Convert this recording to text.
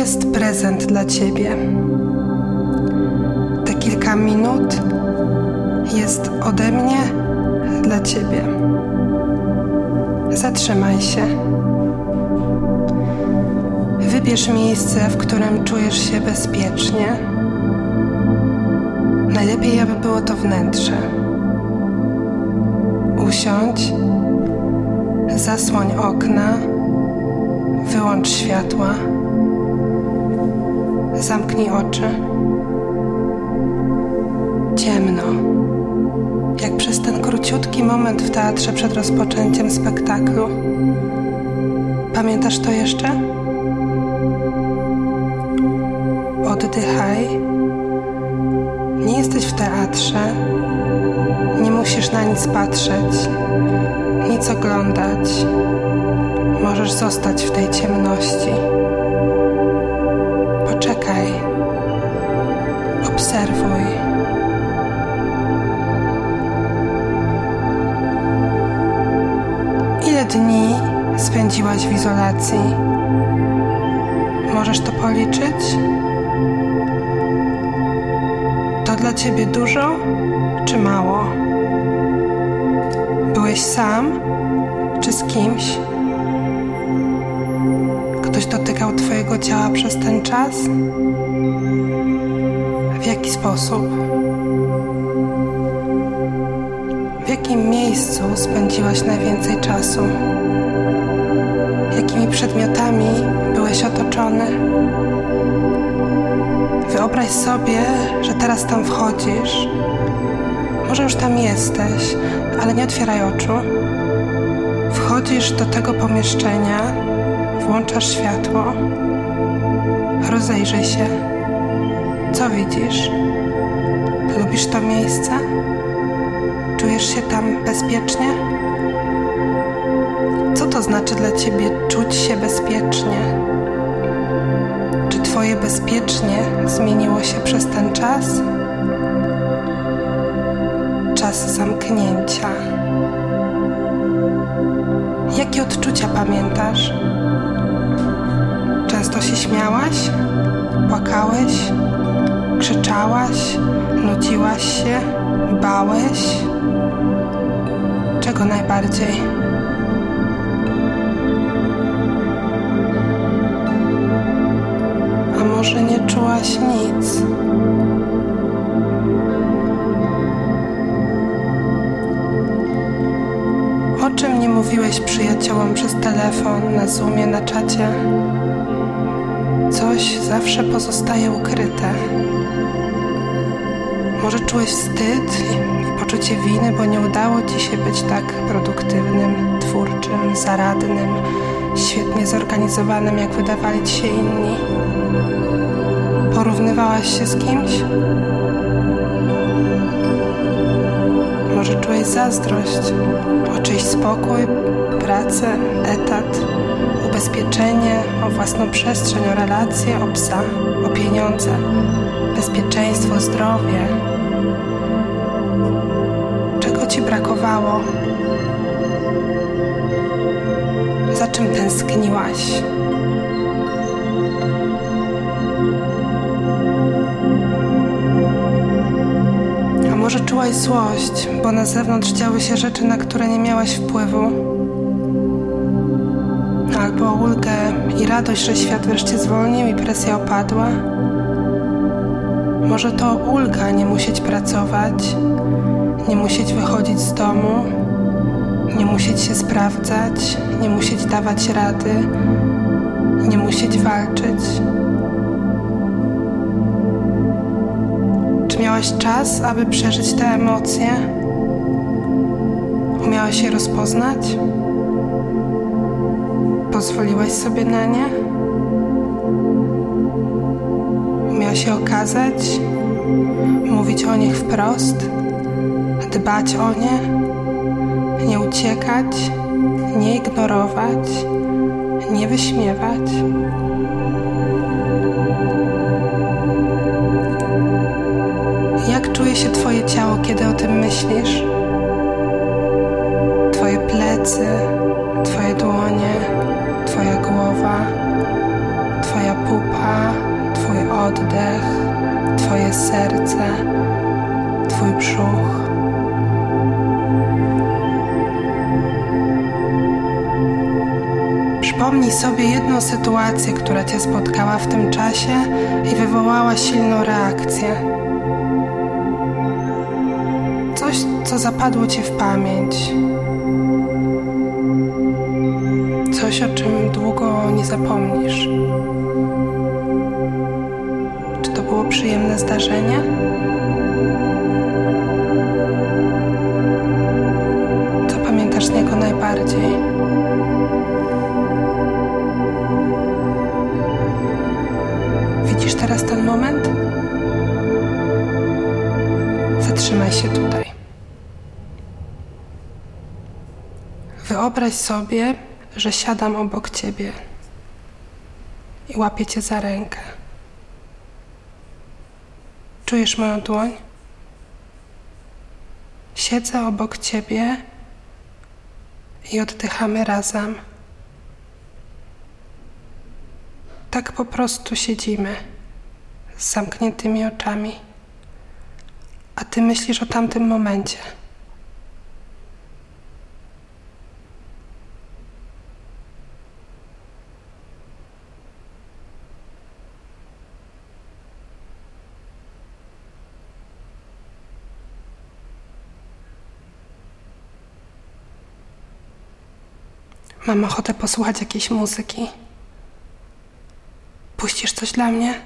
jest prezent dla ciebie. Te kilka minut jest ode mnie dla ciebie. Zatrzymaj się. Wybierz miejsce, w którym czujesz się bezpiecznie. Najlepiej, aby było to wnętrze. Usiądź, zasłoń okna, wyłącz światła, zamknij oczy. Ciemno, jak przez ten króciutki moment w teatrze przed rozpoczęciem spektaklu. Pamiętasz to jeszcze? Oddychaj. Nie jesteś w teatrze. Nie musisz na nic patrzeć, nic oglądać. Możesz zostać w tej ciemności. Obserwuj. Ile dni spędziłaś w izolacji? Możesz to policzyć? To dla ciebie dużo czy mało? Byłeś sam czy z kimś? Ktoś dotykał Twojego ciała przez ten czas? W jaki sposób? W jakim miejscu spędziłaś najwięcej czasu? Jakimi przedmiotami byłeś otoczony? Wyobraź sobie, że teraz tam wchodzisz. Może już tam jesteś, ale nie otwieraj oczu. Wchodzisz do tego pomieszczenia, włączasz światło. Rozejrzyj się. Co widzisz? Lubisz to miejsce? Czujesz się tam bezpiecznie? Co to znaczy dla ciebie czuć się bezpiecznie? Czy twoje bezpiecznie zmieniło się przez ten czas? Czas zamknięcia. Jakie odczucia pamiętasz? Często się śmiałaś? Płakałeś? Krzyczałaś? Nudziłaś się? Bałeś? Czego najbardziej? A może nie czułaś nic? O czym nie mówiłeś przyjaciołom przez telefon, na Zoomie, na czacie? Coś zawsze pozostaje ukryte. Może czułeś wstyd i poczucie winy, bo nie udało ci się być tak produktywnym, twórczym, zaradnym, świetnie zorganizowanym, jak wydawali ci się inni. Porównywałaś się z kimś? Zazdrość o czyjś spokój, pracę, etat, ubezpieczenie, o własną przestrzeń, o relacje, o psa, o pieniądze, bezpieczeństwo, zdrowie. Czego ci brakowało? Za czym tęskniłaś? Czułaś złość, bo na zewnątrz działy się rzeczy, na które nie miałaś wpływu? Albo ulgę i radość, że świat wreszcie zwolnił i presja opadła? Może to ulga nie musieć pracować, nie musieć wychodzić z domu, nie musieć się sprawdzać, nie musieć dawać rady, nie musieć walczyć. Czy miałaś czas, aby przeżyć te emocje? Umiałaś je rozpoznać? Pozwoliłaś sobie na nie? Umiałaś się okazać? Mówić o nich wprost? Dbać o nie? Nie uciekać? Nie ignorować? Nie wyśmiewać? Czuje się Twoje ciało, kiedy o tym myślisz? Twoje plecy, Twoje dłonie, Twoja głowa, Twoja pupa, Twój oddech, Twoje serce, Twój brzuch. Przypomnij sobie jedną sytuację, która Cię spotkała w tym czasie i wywołała silną reakcję. Coś, co zapadło Ci w pamięć. Coś, o czym długo nie zapomnisz. Czy to było przyjemne zdarzenie? Co pamiętasz z niego najbardziej? Widzisz teraz ten moment? Zatrzymaj się tutaj. Wyobraź sobie, że siadam obok ciebie i łapię cię za rękę. Czujesz moją dłoń? Siedzę obok ciebie i oddychamy razem. Tak po prostu siedzimy z zamkniętymi oczami, a ty myślisz o tamtym momencie. Mam ochotę posłuchać jakiejś muzyki. Puścisz coś dla mnie?